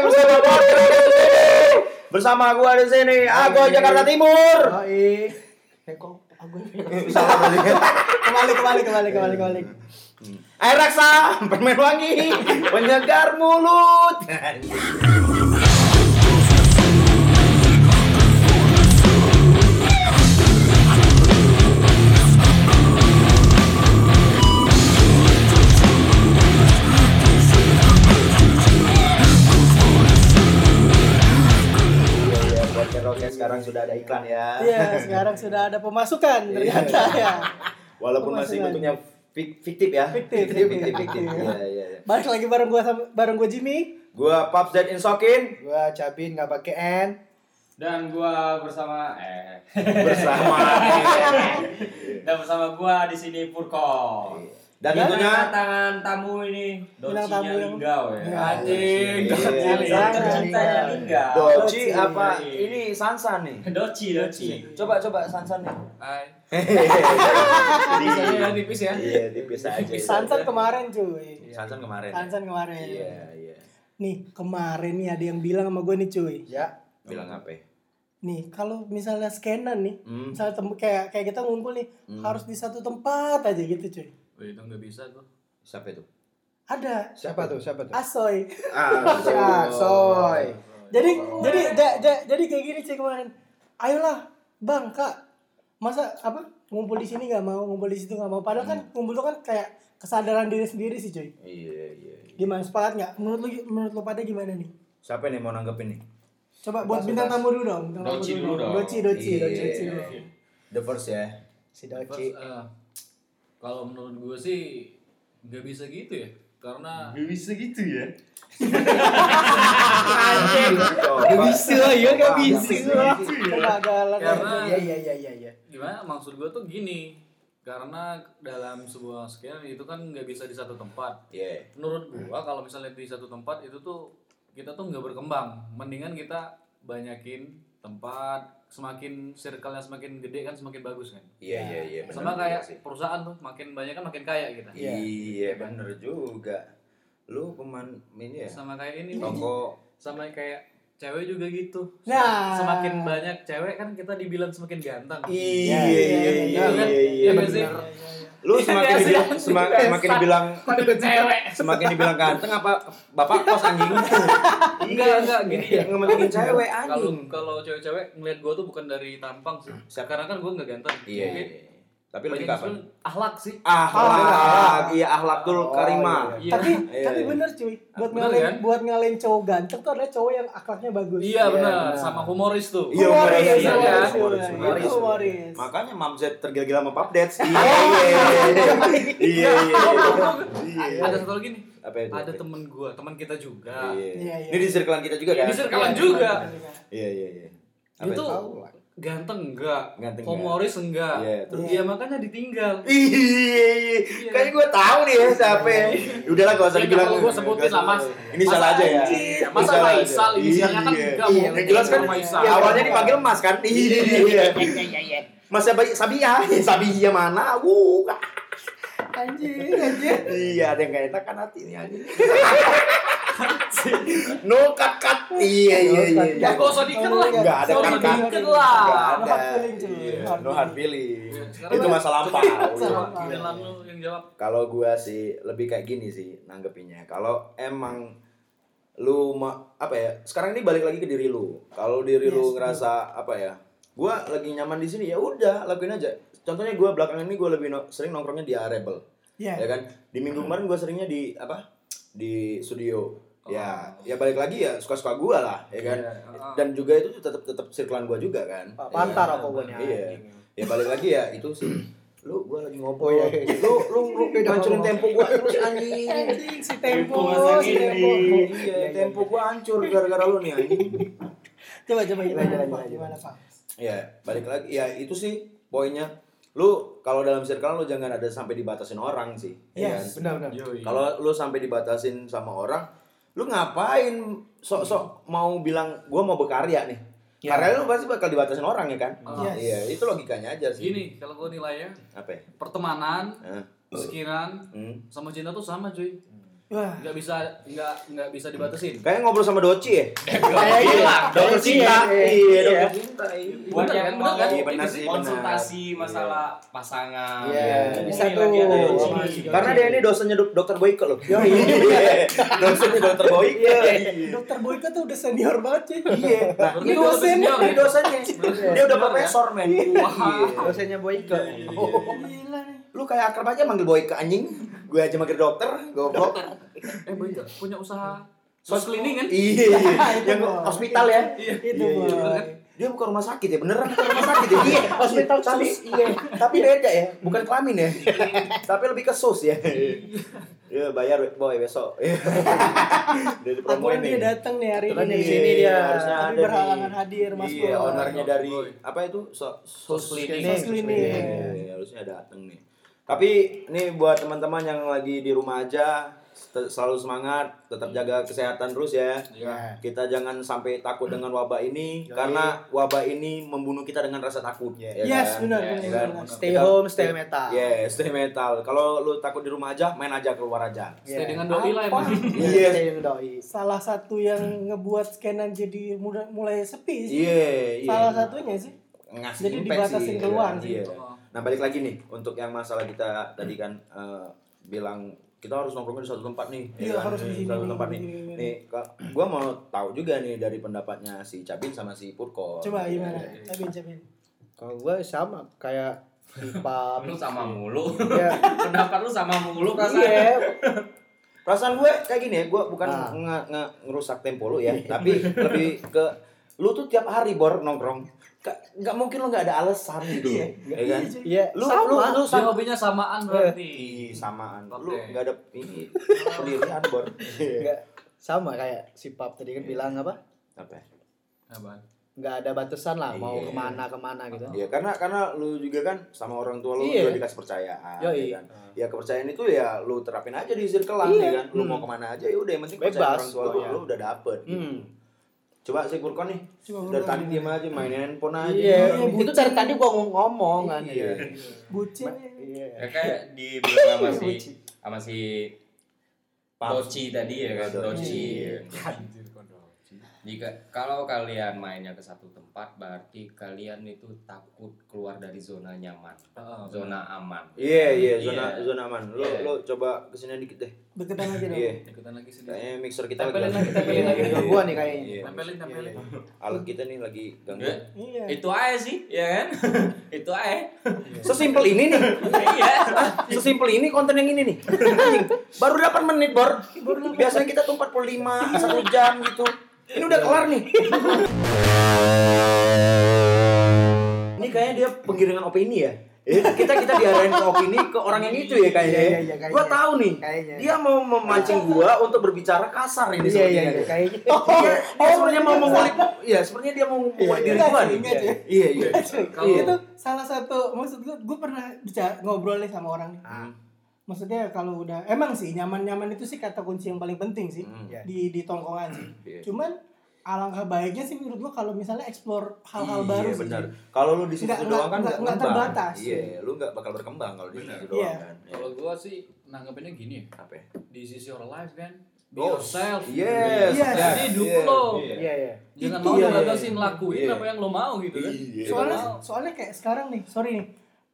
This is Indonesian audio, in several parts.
bersama podcast di sini. Bersama gua di sini, Ago Jakarta Timur. Iya. Eh, aku Salah tadi. kembali kembali kembali kembali kembali. Air raksa, permen wangi, penyegar mulut. sekarang sudah ada iklan ya. Iya, sekarang sudah ada pemasukan ternyata ya. Walaupun masih Pemasukan. bentuknya fik- fiktif ya. Fiktif, fiktif, fiktif, fiktif. Iya, iya, iya. Balik lagi bareng gua sama bareng gua Jimmy. Gua Pops Dead Insokin Gua Cabin nggak pakai N. Dan gua bersama eh bersama dan bersama gua di sini Purko. dan Dan tentunya tangan tamu ini Docinya tamu yang- Linggau ya. Anjing, Iya. Doci Iya. cintanya Linggau. Doci apa ini Sansan nih. Doci, Doci. Coba coba Sansan nih. Hai. Bisa ya tipis ya. Iya, tipis aja. Sansan kemarin cuy. Sansan kemarin. Sansan kemarin. Iya, iya. Nih, kemarin nih ada yang bilang sama gue nih cuy. Ya. Bilang apa? ya? Nih, kalau misalnya scanan nih, Hmm. misalnya kayak kayak kita ngumpul nih, Hmm. harus di satu tempat aja gitu cuy. Oh, itu nggak bisa tuh. Siapa itu? Ada Siapa tuh? Siapa tuh? Asoy. Ah, Ah, soy. Jadi jadi ja- ja- jadi kayak gini cuy kemarin. Ayolah, Bang, Kak. Masa apa? Ngumpul di sini nggak mau, ngumpul di situ nggak mau. Padahal kan ngumpul tuh kan kayak kesadaran diri sendiri sih cuy. Iya, iya. iya. Gimana sepakat nggak? Menurut lu menurut lu pada gimana nih? Siapa nih mau nanggepin nih? Coba buat bintang tamu dulu dong. Doci dulu dong. Doci, doci, Iya. doci, doci. The first ya. Si Doci. First, kalau menurut gue sih nggak bisa gitu ya karena bisa gitu ya. Gak bisa ya, gak bisa. Kegagalan. Karena Iya iya iya iya iya. gimana maksud gue tuh gini karena dalam sebuah scan itu kan nggak bisa di satu tempat Iya. menurut gua kalau misalnya di satu tempat itu tuh kita tuh nggak berkembang mendingan kita banyakin tempat semakin circle-nya semakin gede kan semakin bagus kan Iya, iya, iya. bener sama kayak sih. perusahaan tuh makin banyak kan makin kaya kita Iya. Iya, bener juga. Lu peman ini ya? sama kayak ini. Toko sama kayak cewek juga gitu Nah. semakin banyak cewek kan kita dibilang semakin ganteng Iya, Iya, iya, iya, iya, iya, iya, kan? iya, Iya? Lu semakin Iya, dibilang sih. sema- semakin dibilang semakin dibilang ganteng apa bapak kos anjing? enggak enggak gini Iya, ngementingin cewek kalau anjing. kalau cewek-cewek ngeliat gue tuh bukan dari tampang sih karena kan gue nggak ganteng iya. Tapi lebih kapan? ahlak sih Akhlak, iya akhlakul Oh, karimah. iya Tapi Iya, tapi iya. bener cuy. Buat Bener, ngalahin kan? buat ngalahin cowok ganteng tuh adalah cowok yang akhlaknya bagus. iya benar sama humoris tuh Iya, Humoris, humoris, humoris, iya, humoris, humoris, humoris. Makanya Mamzet tergila-gila sama Pap Dets. Iya, iya. Iya, iya. Iya. ada satu lagi nih Apa itu? ada temen gue temen kita juga Iya. Iya, iya. Ini di circlean kita juga kan? Di circlean juga. Iya, iya, iya. Tuh itu? Ganteng enggak Ganteng humoris enggak Iya, terus? iya makanya ditinggal Iya, iya. Kayaknya gue tahu nih ya siapa ya. Udahlah gak usah dibilang. gue sebutin lah, Mas. Ini salah aja ya. Ini masa. Faisal inisialnya kan Iya. enggak Iya, Yang jelas kan Faisal. ya, awalnya dipanggil Mas kan? Iya, iya. Mas Sabi Sabia, Sabia mana? Wuh. Anjing, anjing. Iya, ada yang gak enak kan hati nih anjing. no cut cut. Iya, iya, iya. Ya gak usah diikat lah Enggak ada cut cut. lah Enggak No ada. Iya, No hard feeling. Iya, sekarang Itu masa lampau. Iya. Kalau gua sih lebih kayak gini sih nanggepinnya. Kalau emang lu ma- apa ya? Sekarang ini balik lagi ke diri lu. Kalau diri lu ngerasa apa ya? Gua lagi nyaman di sini ya udah lakuin aja. Contohnya gua belakangan ini gua lebih no- sering nongkrongnya di Rebel. Iya. Ya kan? Di minggu kemarin gua seringnya di apa? Di studio. Ya, Oh. ya balik lagi ya suka-suka gua lah, ya kan? Iya, heeh. Dan juga itu tetap tetap circlean gua juga kan. Pak Ya Pantar apa gue nih? Iya. Ya balik lagi ya itu sih. Lu gua lagi ngobrol. Oh, iya, iya. Lu lu lu Beda ngancurin ngomong. tempo gua terus anjing. Anjing si tempo, si tempo. Iya, tempo gua hancur gara-gara lu nih anjing. Coba coba gimana, lanjut. Gimana, Pak? Ya, balik lagi ya itu sih poinnya. Lu kalau dalam circle lu jangan ada sampai dibatasin orang sih. ya Yes. kan? Benar benar. Kalau lu sampai dibatasin sama orang, lu ngapain sok-sok mau bilang gua mau berkarya nih? Ya. Karya lu pasti bakal dibatasin orang ya kan? Ah. Yes. Iya, itu logikanya aja sih. Gini, kalau gue nilainya Apa ya? pertemanan, Hah? sekiraan, Hmm. sama cinta tuh sama cuy. Wah. nggak bisa nggak nggak bisa dibatasin Kayak ngobrol sama Doci ya? Kayak gitu. Dokter cinta. Iya. Iya, dokter cinta. buat yang kan, mau kan? Iya, benar sih, benar. konsultasi masalah pasangan Iya, bisa lagi tuh. Karena dia ini dosennya dok- dokter Boyke loh. Iya. dosennya dokter Boyke. Dokter Boyka tuh udah senior banget cuy. Iya. Ini dosennya, senior ini ya? dosennya. Dia udah profesor, men. Iya. Dosennya Boyke. Gila nih. Lu kayak akrab aja manggil Boyke anjing. Gue aja manggil dokter, goblok. eh boy punya usaha sos cleaning kan Iya, Itu, yang Boy. hospital ya. Itu Iya, iya, boy. Dia bukan rumah sakit ya, beneran bukan rumah sakit ya. Iya, Hospital tapi iya, tapi beda ya, bukan kelamin ya. tapi lebih ke sus ya. Ya bayar boy besok. Dari promo ini. dia datang nih hari ini. di sini dia. harusnya Tapi ada berhalangan hadir, Mas Iya, ownernya dari apa itu? So, sos Clinic. clinic. Sos Clinic. Iya, harusnya datang nih. Tapi ini buat teman-teman yang lagi di rumah aja selalu semangat, tetap jaga kesehatan terus ya. Iya. Kita jangan sampai takut dengan wabah ini Yoi. karena wabah ini membunuh kita dengan rasa takut. Yes. ya Yes, kan? benar, Yes. benar, Ya kan? benar. Stay Kita- home, stay metal. Iya, stay metal. Kalau lu takut di rumah aja, main aja keluar aja. stay Iya. dengan doi lah emang Iya. Stay dengan doi. Salah satu yang ngebuat scanan jadi mulai, mulai sepi sih. Iya, iya. Salah satunya sih. ngasih Jadi dibatasin sih, keluar ya. sih. Iya. Nah balik lagi nih untuk yang masalah kita tadi kan eh, bilang kita harus nongkrongnya di satu tempat nih. Iya, ya kan? harus di sini satu nih, tempat nih. gini, gini. Nih, gua mau tahu juga nih dari pendapatnya si Cabin sama si Purko. Coba gimana? Iya. Cabin, cabin. Kalau gue sama kayak hop. lu sama mulu Iya. pendapat lu sama mulu perasaan Iya. Perasaan gue kayak gini ya, gue bukan Nah. nge- nge- ngerusak tempo lu ya, tapi lebih ke lu tuh tiap hari bor nongkrong. Nggak mungkin lu nggak ada alasan gitu. Iya. ya kan? cuy. Iya. Lu sama. lu lu sama hobinya samaan berarti Ih, samaan. Lu nggak ada ini pendirian bor. Enggak sama kayak si Pap tadi kan bilang apa? Apa? Apaan? Nggak ada batasan lah mau Iya. ke mana ke mana gitu. Iya karena karena lu juga kan sama orang tua lu Iya. juga dikasih percayaan, Yoi. ya kan. Ya kepercayaan itu ya lu terapin aja di circle Iya. ya kan. Lu Hmm. mau ke mana aja ya udah yang penting Bebas percaya orang tua lu, lu udah dapet. Gitu. Coba si Purkon nih, Coba dari tadi diam aja main handphone aja. Iya, Iya, itu bucin. dari tadi gua ngomong, ngomong kan. Iya. Bucin. Iya. ya kayak dibilang sama si Doci. sama si Pap. Doci tadi ya kan Doci. Doci Iya. Anjir, kok doci. Jika kalau kalian mainnya ke satu tempat berarti kalian itu takut keluar dari zona nyaman Heeh, zona aman Iya iya zona Iya. zona aman. Lu Iya. lu coba ke sini dikit deh. Deketan aja dong. Iya. ikutan lagi sini Kayaknya mixer kita tempelin lagi lagi. tempelin lagi Ke gua nih kayaknya. Iya. tempelin tempelin Alat kita nih lagi ganggu. Enggak. Iya. itu aja sih ya kan itu aja Sesimpel ini nih. iya Sesimpel ini konten yang ini nih. Baru 8 menit, Bor. Biasanya kita tuh 45, 1 jam gitu. Ini udah kelar nih. Ini kayaknya dia penggiringan opini ya. Kita kita diarahin ke opini ke orang yang itu ya kayaknya. Iya, ya. iya, kayaknya. Gua tahu nih. Kayaknya. Dia mau memancing gua untuk berbicara kasar ini Iya iya sepertinya. iya kayaknya. Oh, dia, dia sebenarnya mau mengulik, iya sebenarnya dia mau mengulik diri gua nih. Iya iya. Kalau- itu salah satu maksud gue gue pernah bicara ngobrol nih sama orang nih Hmm. Maksudnya kalau udah emang sih nyaman-nyaman itu sih kata kunci yang paling penting sih. Iya. di di tongkongan sih Iya. cuman alangkah baiknya sih menurut gua kalau misalnya explore hal-hal baru iya, sih benar. Kalau lu di situ Nggak- doang nggak- kan nggak- terbatas. Iya, lu nggak bakal berkembang kalau di situ doang Iya. kan. Iya. kalau gua sih nanggepinnya gini apa ya? di sisi your life kan be Oh, yourself yes, Yes. jadi hidup Iya, lo iya. Iya iya. jangan mau ya. ngebatasin lakuin Iya. apa yang lo mau gitu kan Iya. soalnya soalnya kayak sekarang nih sorry nih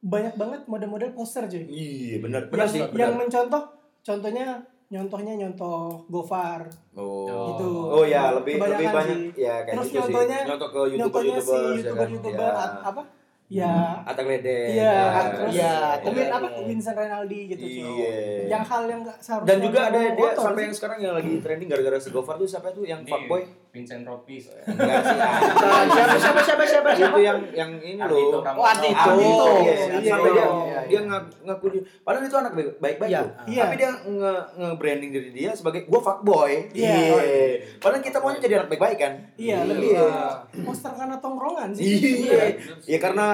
banyak banget model-model poster cuy Iya, benar. Benar yang, sih, yang benar. mencontoh contohnya nyontohnya nyontoh Gofar Oh. gitu. Oh ya, lebih Kebanyakan lebih banyak sih. ya kayak terus gitu nyontohnya sih. Nyontoh ke nyontohnya YouTuber-YouTuber si youtuber youtuber ya. apa ya Atta Gledek. Iya, ya. terus Iya, Win iya. apa Vincent Renaldi gitu cuy. Iya. Yang hal yang nggak seharusnya Dan juga ada dia sampai yang sekarang yang lagi trending gara-gara si Gofar tuh siapa tuh yang Ini fuckboy? Vincent Ropis Enggak sih. siapa siapa siapa siapa siapa? Itu yang yang ini loh. Oh, Ardhito. Ardhito, Iya, iya. iya, Sampai iya, dia iya, dia ngaku, ngaku dia. Padahal itu anak baik- baik-baik Iya. loh. Iya. Tapi dia nge, nge-branding diri dia sebagai gua fuckboy. Iya. Padahal kita mau jadi anak baik-baik kan? Iya, Iya. lebih Iya. poster karena tongkrongan sih. Iya. Ya karena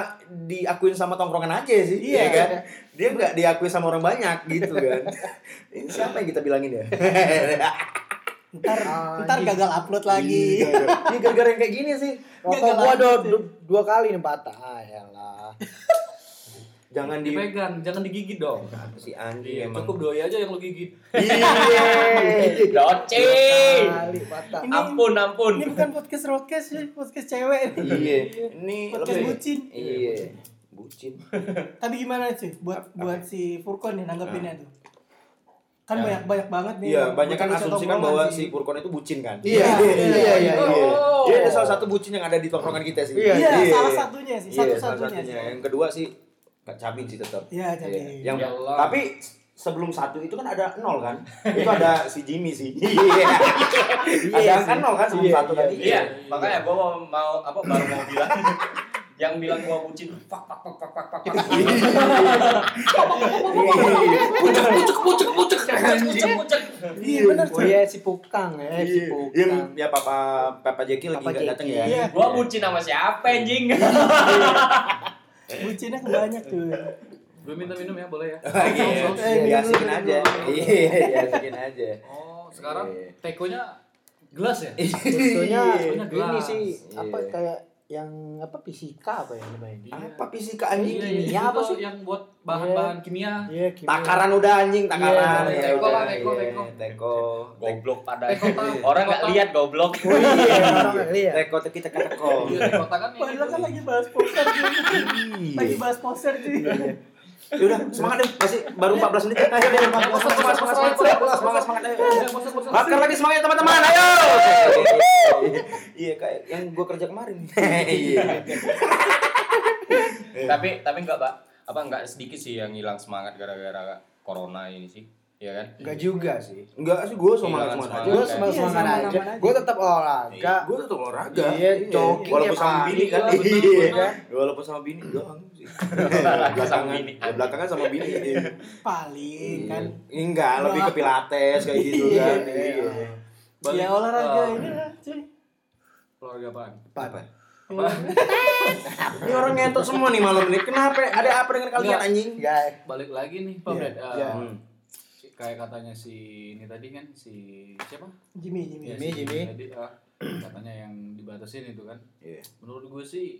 diakuin sama tongkrongan aja sih, Iya. ya kan? Dia nggak diakui sama orang banyak gitu kan. Ini siapa yang kita bilangin ya? Ntar Anjing. ntar gagal upload lagi. Iya, Ini gara-gara yang kayak gini sih. Rokok gua dua, dua kali nih patah. Ah, ya lah. jangan di dipegang, jangan digigit dong. apa sih anjing Iya, emang. cukup doi aja yang lo gigit. Doce. Kali patah. Ini- Ampun, ampun. Ini bukan podcast podcast ya, podcast cewek. Iya, ini Podcast lebih bucin. Iya, bucin. Tapi gimana sih buat buat si Furkon nih nanggepinnya tuh? Kan Ya. banyak banyak banget nih. Iya, banyak kan asumsikan bahwa sih. si Purkon itu bucin kan. Iya, iya, iya, Oh. Dia ada salah satu bucin yang ada di tongkrongan kita sih. Iya, Iya, salah satunya sih, Iya, salah satu-satunya sih. Yang kedua sih Kak Camin sih tetap. Iya, Camin. Yang Ya Allah. tapi sebelum satu itu kan ada nol kan? itu ada si Jimmy sih. Iya. ada kan nol kan sebelum Iya, satu tadi. Iya, makanya gua mau, mau apa baru mau bilang yang bilang gua bucin fak fak fak fak fak fak fak. Pucuk pucuk pucuk pucuk. Bucek, bucek. Iya benar Oh iya si Pukang ya, si Iya, Pukang. ya Papa Papa Jeki lagi nggak datang ya. Iya. Gua bucin sama siapa anjing? Bucinnya kebanyak tuh. Gue minta minum ya, boleh ya? Iya, Eh, aja. Iya, diasikin aja. Oh, sekarang tekonya gelas ya? Sebetulnya ini sih apa kayak yang apa fisika apa ya namanya? Apa fisika anjing? Iya, Ini iya, apa itu sih? yang buat bahan-bahan kimia. Iya, kimia. Takaran udah anjing, takaran. Iya, Ya teko udah, lah, teko, iya, teko. Teko. Goblok pada. Teko Orang nggak teko lihat goblok. Oh iya, orang nggak lihat. Teko kita teko. Iya, teko tak kan Padahal kan itu. lagi bahas poster. Lagi bahas poster cuy. Ya udah, semangat deh. Masih baru 14 menit. Ayo, ayo, semangat, semangat, semangat, semangat, semangat, semangat. Iya. Bakar lagi semangat teman-teman, ayo. Iya, kayak yang gua kerja kemarin. Iya. tapi tapi enggak, Pak. Apa enggak sedikit sih yang hilang semangat gara-gara corona ini sih? Iya kan? Enggak juga sih. Enggak sih, gua semangat semangat semangat. aja. Gue Iya, semangat semangat sama-sama aja. aja. Gue tetap olahraga. Gue tetap olahraga. Iya, jogging Walaupun tiap sama bini kan. Iya, Iya. Walaupun sama bini doang sih. Belakangan, bini. ya, belakangan sama bini. iya. Paling kan. Enggak, lebih ke pilates kayak gitu kan. Iya. Balik, Ya olahraga eh, ini lah cuy. Olahraga apaan? Apa? Iya. Ini orang ngentot semua nih malam ini. Kenapa? Ada apa dengan kalian Enggak. anjing? Guys. Balik lagi nih, Pak Iya, Brad. Eh, iya. Hmm. Kayak katanya si ini tadi kan si siapa? Jimmy, Jimmy. Ya, Jimmy, si Jimmy. Tadi ah, katanya yang dibatasin itu kan. Iya. Menurut gue sih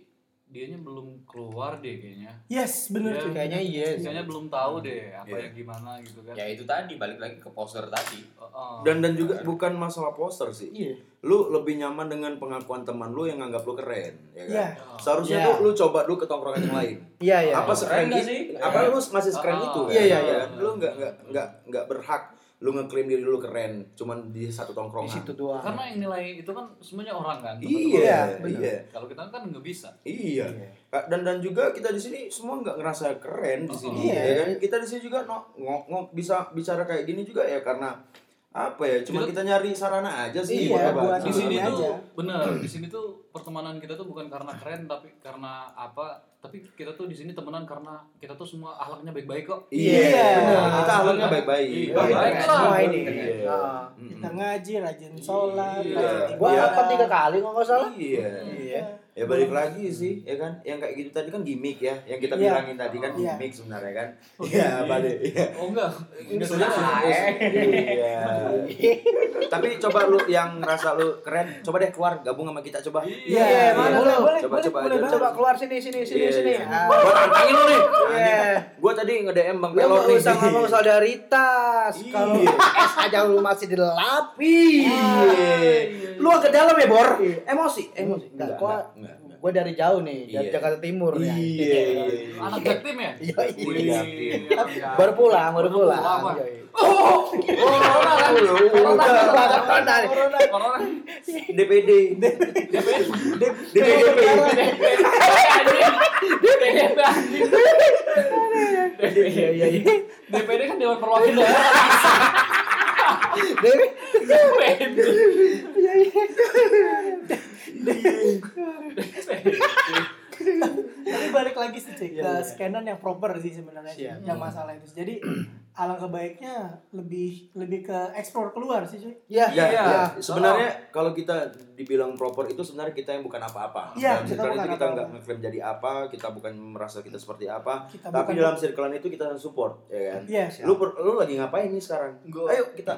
dianya belum keluar deh kayaknya. Yes, bener Iya. cuy. Kayaknya iya. sih. Kayaknya belum tahu deh apa Iya. yang gimana gitu kan. Ya itu tadi balik lagi ke poster tadi. Oh, oh. Dan dan juga bukan masalah poster sih. Iya. Lu lebih nyaman dengan pengakuan teman lu yang nganggap lu keren, ya kan? Iya. Seharusnya Iya. lu, lu coba dulu ke tongkrongan yang lain. Iya, iya. apa sekeren sih? Apa lu masih sekeren Ah, itu iya, iya, Ya iya. kan? Lu nggak nggak nggak nggak berhak lu ngeklaim diri lu keren cuman di satu Di tongkrongan. situ doang. Karena yang nilai itu kan semuanya orang kan. Iya, Iya, iya. Kalau kita kan nggak bisa. Iya. Iya. Dan dan juga kita di sini semua nggak ngerasa keren di sini, Iya. ya kan? Kita di sini juga no, ngo- ngo- bisa bicara kayak gini juga ya karena apa ya? Cuma Kita- kita nyari sarana aja sih Iya, buat buat Di sini Ini tuh aja. bener, di sini tuh pertemanan kita tuh bukan karena keren tapi karena apa? Tapi kita tuh di sini temenan karena kita tuh semua akhlaknya baik-baik kok. Iya, Iya. benar. Kita ahlaknya baik-baik. Iya, Baik baik lah. Semua ini. Iya. Kita ngaji, rajin sholat, Iya. rajin Gua ibadah. apa tiga kali kok nggak salah. Iya. Iya. Ya balik lagi sih, ya kan? Yang kayak gitu tadi kan gimmick ya, yang kita Iya. bilangin tadi kan Iya. gimmick sebenarnya kan. Oh, Iya, gimmick. balik. Iya. Oh enggak. Ini sudah Iya. Tapi coba lu yang ngerasa lu keren, coba deh keluar gabung sama kita coba. Iya, mana boleh, lu? boleh, Coba, boleh, coba boleh aja. banget. Coba keluar sini sini sini Iya, sini. iya. Ah. Gua tantangin lu nih. Iya. Gua tadi nge-DM Bang Lu Pelor nggak nih. usah ngomong solidaritas. Iya. Kalau es aja lu masih dilapis. Iya. Lu agak dalam ya, Bor? Emosi, emosi. Enggak, Gua dari jauh nih, dari Iya. Jakarta Timur ya. Iya, iya, iya. Anak jaktim ya? Iya, Wih, iya. iya. Baru pulang, baru pulang. Oh, corona kan? Corona, corona. Corona. DPD. DPD. DPD. Iya, iya, iya. DPD kan Dewan Perwakilan. Dewi, DPD. Tapi balik lagi sih Cik, Iya, ke iya. scanan yang proper sih sebenarnya Iya. yang masalah itu. Jadi alangkah baiknya lebih lebih ke explore keluar sih cuy. Iya, Ya, Iya. ya. sebenarnya kalau kita dibilang proper itu sebenarnya kita yang bukan apa-apa. Iya, dalam kita circle bukan itu kita nggak ngeklaim jadi apa, kita bukan merasa kita seperti apa. Kita tapi bukan- dalam circle itu kita support, ya kan? Iya. Lu lu lagi ngapain nih sekarang? Gua- Ayo kita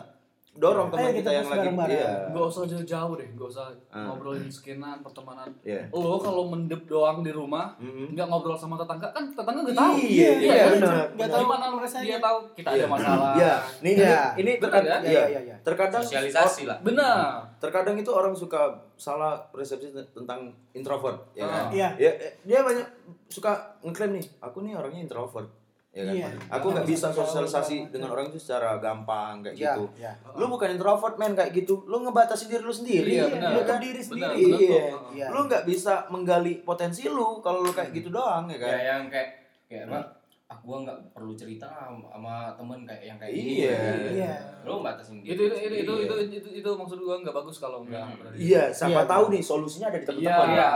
dorong teman kita, kita yang lagi iya. Gak usah jauh-jauh deh, gak usah Ah. ngobrolin skenan, pertemanan. Iya. Lo kalau mendep doang di rumah, nggak ngobrol sama tetangga kan tetangga nggak tahu. Iya, iya, kan? benar. Nggak tahu Gimana lu rasanya. dia tahu kita Iya. ada masalah. Iya, nih Iya. ini, ini Bener terkadang, iya. Iya, iya, iya. terkadang Sosialisasi lah. Benar. terkadang itu orang suka salah persepsi tentang introvert, ya kan? Ah. Iya. Ya, eh, dia banyak suka ngeklaim nih, aku nih orangnya introvert, ya kan? Iya. Aku nggak bisa sosialisasi dengan orang itu secara gampang kayak Iya, gitu. iya. Lu bukan introvert men kayak gitu, lu ngebatasi diri lu sendiri, Iya, ya benar. kan? diri Benar, sendiri. benar Iya. kok. Iya. Lu nggak bisa menggali potensi lu kalau lu kayak gitu doang, ya kan? Ya yang kayak kayak apa? Ah gua nggak perlu cerita sama, sama temen kayak yang kayak gini. Iya. Iya. Lu batasin Itu itu itu itu, itu, itu, itu maksud gua nggak bagus kalau nggak. Hmm. Iya, siapa Iya. tahu nih solusinya ada di teman-teman. Iya,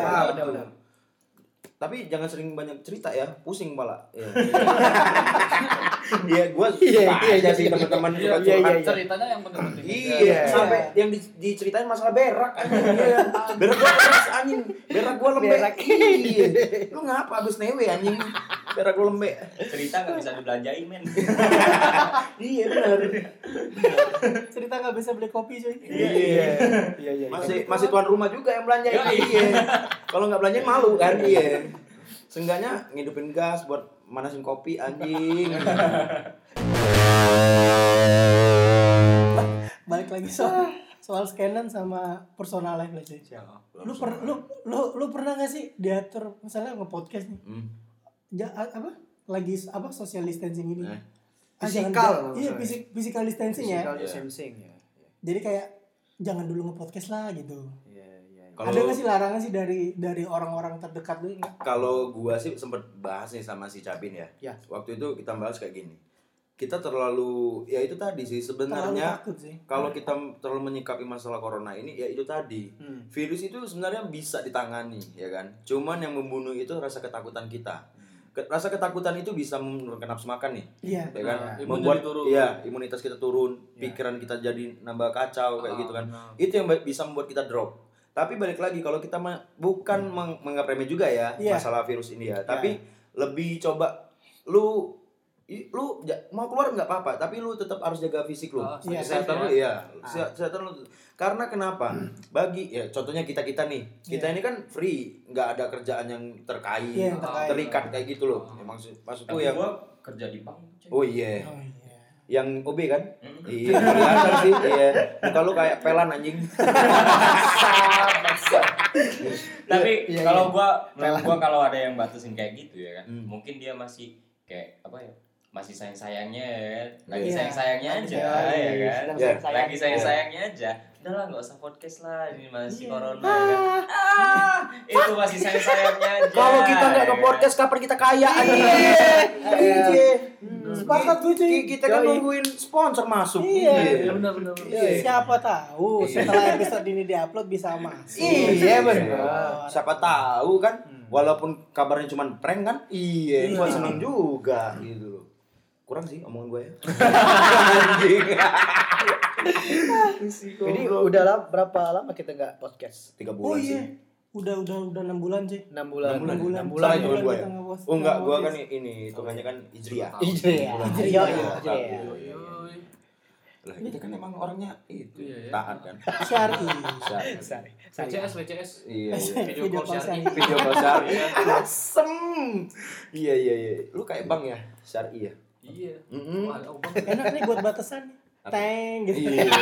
Nah, benar. Iya. Tapi jangan sering banyak cerita ya, pusing malah. Iya. Iya, gua Iya, iya, aja iya, sih iya. teman-teman Iya, iya, curhat. iya. Ceritanya yang penting-penting. Iya, Iya. sampai yang di- diceritain masalah berak anjing. Iya. Berak gua keras anjing. Berak gua lembek. Berak. Iya. Lu ngapa abis newe anjing? Berak gua lembek. cerita nggak bisa dibelanjain men. Iya benar. Cerita nggak bisa beli kopi cuy. Iya, iya. Iya, iya. Masih masih tuan rumah juga yang belanja. Yoi. Iya. Kalau nggak belanjain malu kan? Iya. Seenggaknya ngidupin gas buat manasin kopi anjing. Balik lagi soal soal scanan sama personal life lah cuy. Lu per, lu lu lu pernah gak sih diatur misalnya nge-podcast nih? Hmm. Ja, apa? Lagi apa social distancing ini? Eh. Ah, jangan- Physical, Iya, fisik, physical distancing ya. Physical Iya. distancing ya. Jadi kayak jangan dulu nge-podcast lah gitu. Iya, iya. iya. Kalau- Ada gak sih larangan sih dari dari orang-orang terdekat lu nggak? Kalau gua sih sempet bahas nih sama si Cabin ya. Ya. Waktu itu kita bahas kayak gini. Kita terlalu ya itu tadi sih sebenarnya takut sih. kalau kita terlalu menyikapi masalah corona ini ya itu tadi. Hmm. Virus itu sebenarnya bisa ditangani ya kan. Cuman yang membunuh itu rasa ketakutan kita. Ke- rasa ketakutan itu bisa menurunkan nafsu makan nih. Iya. Ya kan? Nah, imun Membuat jadi turun. iya, imunitas kita turun, Ya. pikiran kita jadi nambah kacau kayak Ah, gitu kan. benar. Itu yang bisa membuat kita drop. Tapi balik lagi kalau kita bukan meng- menganggap remeh juga ya Iya. masalah virus ini ya, tapi lebih coba lu lu mau keluar nggak apa-apa, tapi lu tetap harus jaga fisik lu. Ah, Iya, kesehatan safe lu ya. iya, Sehat- kesehatan lu. Karena kenapa? Bagi ya contohnya kita-kita nih. Kita Iya. ini kan free, nggak ada kerjaan yang terkait, Iya, yang terkait. terikat kayak gitu loh. Ya, maksud maksudku Tapi yang gua kerja di bank. Oh iya. Oh iya. Yang OB kan? Mm. Iya, kelihatan sih. Iya. Muka lu kayak pelan anjing. Tapi Iya, kalau iya. gua kalau ada yang batasin kayak gitu ya kan, Hmm. mungkin dia masih kayak apa ya? Masih sayang-sayangnya ya kan. Lagi Iya. sayang-sayangnya aja Iya, ya kan. Iya. sayang-sayang. Lagi sayang-sayangnya aja. Udahlah nggak usah podcast lah, ini masih Iya. corona ya kan. Ah, itu masih sayang-sayangnya aja. Kalau kita nggak ke podcast, kapan kita kaya anjing? Iya. Iya. Sepakat gue cuy. Ki- Kita kan nungguin sponsor masuk. Iya. Iya benar benar. Iya. Siapa tahu Iya. setelah episode ini diupload bisa masuk. Iya, benar. Siapa tahu kan, walaupun kabarnya cuma prank kan, iya, Iya. gua seneng juga gitu. Kurang sih omongan gue ya. Anjing. Ini udah lama, berapa lama kita nggak podcast? Tiga Oh bulan iya. sih. Udah udah udah enam bulan cuy. 6 bulan. Enam bulan. Enam bulan. Enam bulan. Salah hitungan gue ya. Oh enggak, gua nge-podcast. kan ini hitungannya kan hijriah. Hijriah. Bulan Hijriah. Hijriah. Hijriah. Yoi. Lah, kita kan emang orangnya itu Iya, iya. taat kan. syari. Syari. VCS VCS. Iya, iya. Video call syari. Video call syari. Asem. Iya, iya, iya. Lu kayak Bang ya? Syari ya? Iya. Ada obang. Enak nih buat batasan. Teng gitu. Iya.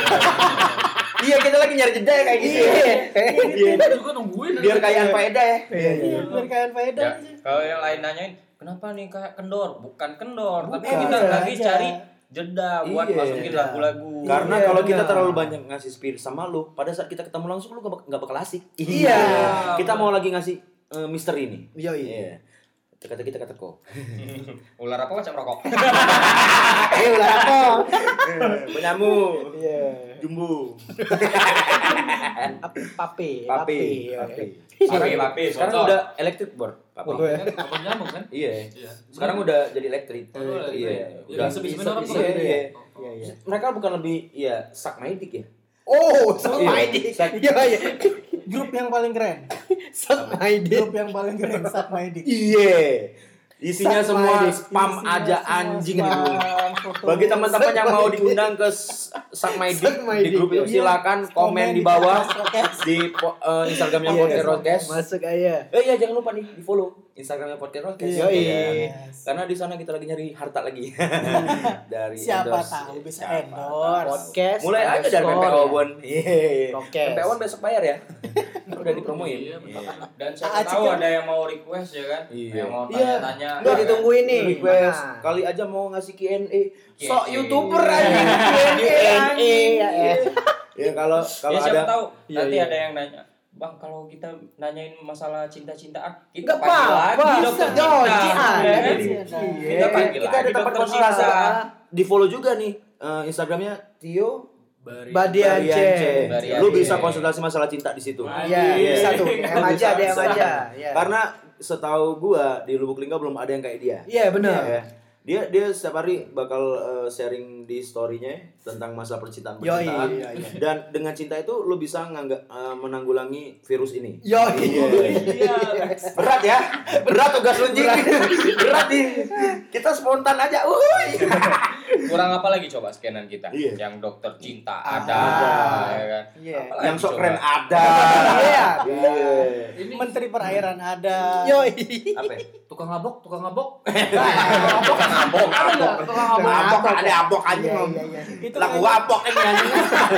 Iya, kita lagi nyari jeda ya kayak gitu. ya. Iya. Kita juga nungguin. Biar kayak faedah ya. Iya, iya. Iya, biar kalian faedah Ya, kalau yang lain nanyain, kenapa nih kayak kendor? Bukan kendor, tapi kita lagi cari jeda buat Iya. masukin lagu-lagu. Karena Iya, kalau kita terlalu banyak ngasih spirit sama lu, pada saat kita ketemu langsung lu gak, bak- bakal asik. Iya. Kita mau lagi ngasih eh, misteri nih. Iya, iya. Iya. Kata kita kata kok. Ular apa macam rokok? Eh, udah apa? Penyamu. Iya. Jumbo. Ap- Pape. Pape. iya. Pape. Pape, pape, Sekarang udah elektrik bor. Pape. Oh, ya. Apa nyambung kan? Iya. Iya. Sekarang udah jadi elektrik. Oh, Iya. Udah. Sebisa orang Iya, iya. Iya, iya. Mereka bukan lebih ya sak maidik ya. Oh, sama Iya. ID. Sak- Iya, iya. Grup yang paling keren. Sama ID. Grup yang paling keren Sat Maidik. Iya. Isinya Suck semua my dick. spam Isinya aja semua anjing spam, itu. foto. Bagi teman-teman Suck yang my mau dick. diundang ke Suck My Dick Suck my di grup dick, itu iya. silakan komen di bawah di po- eh, Instagramnya Podcast. Masuk aja. Eh iya jangan lupa nih di follow Instagramnya Podcast Roadcast. Iya, Yoi. Ya. Karena di sana kita lagi nyari harta lagi. dari Siapa endorse. tahu bisa Siapa endorse. Podcast. Mulai aja dari PPO ya. Bon. Iya. Roadcast. PPO besok bayar ya. Udah dipromoin. Iya, betul. Dan siapa Ah, tahu ada yang mau request ya kan? Iya. Yang mau Iya. tanya-tanya. Udah ditungguin nih. Request Mana? kali aja mau ngasih Q&A. Sok Q&A. YouTuber aja. Q&A, ya, ya. Ya kalau kalau ya siapa ada tahu Iya, nanti iya. ada yang nanya Bang, kalau kita nanyain masalah cinta-cintaan, kita panggil apa-apa. lagi dokter cinta. kan? Iya. Kita panggil kita ada lagi tempat dokter cinta. Di follow juga nih eh, Instagramnya Tio. Badiance. Lu bisa konsultasi masalah cinta di situ. Iya, Iya. bisa tuh. Em aja, DM bisa. aja. Iya. Karena setahu gua di Lubuk Lingga belum ada yang kayak dia. Iya, benar. Dia dia setiap hari bakal eh, sharing di story-nya tentang masalah percintaan Yoi, percintaan. iya, iya. Dan dengan cinta itu lu bisa nganggap eh, menanggulangi virus ini. Yo, Iya. Berat ya. Berat tugas lu Jing. Berat nih. Kita spontan aja. Uhuy. Kurang apa lagi coba scanan kita? Iya. Yang dokter cinta Ada. ada, ya kan? Apalagi Yang sok keren ada. Iya. Iya. Ini Menteri perairan ada. Yo, Apa? ya? tukang ngabok, tukang ngabok. Abok abok abok. Tukang ngabok. Abok ada abok aja. Iya, iya, iya. Itu Lah gua abok ini anjing.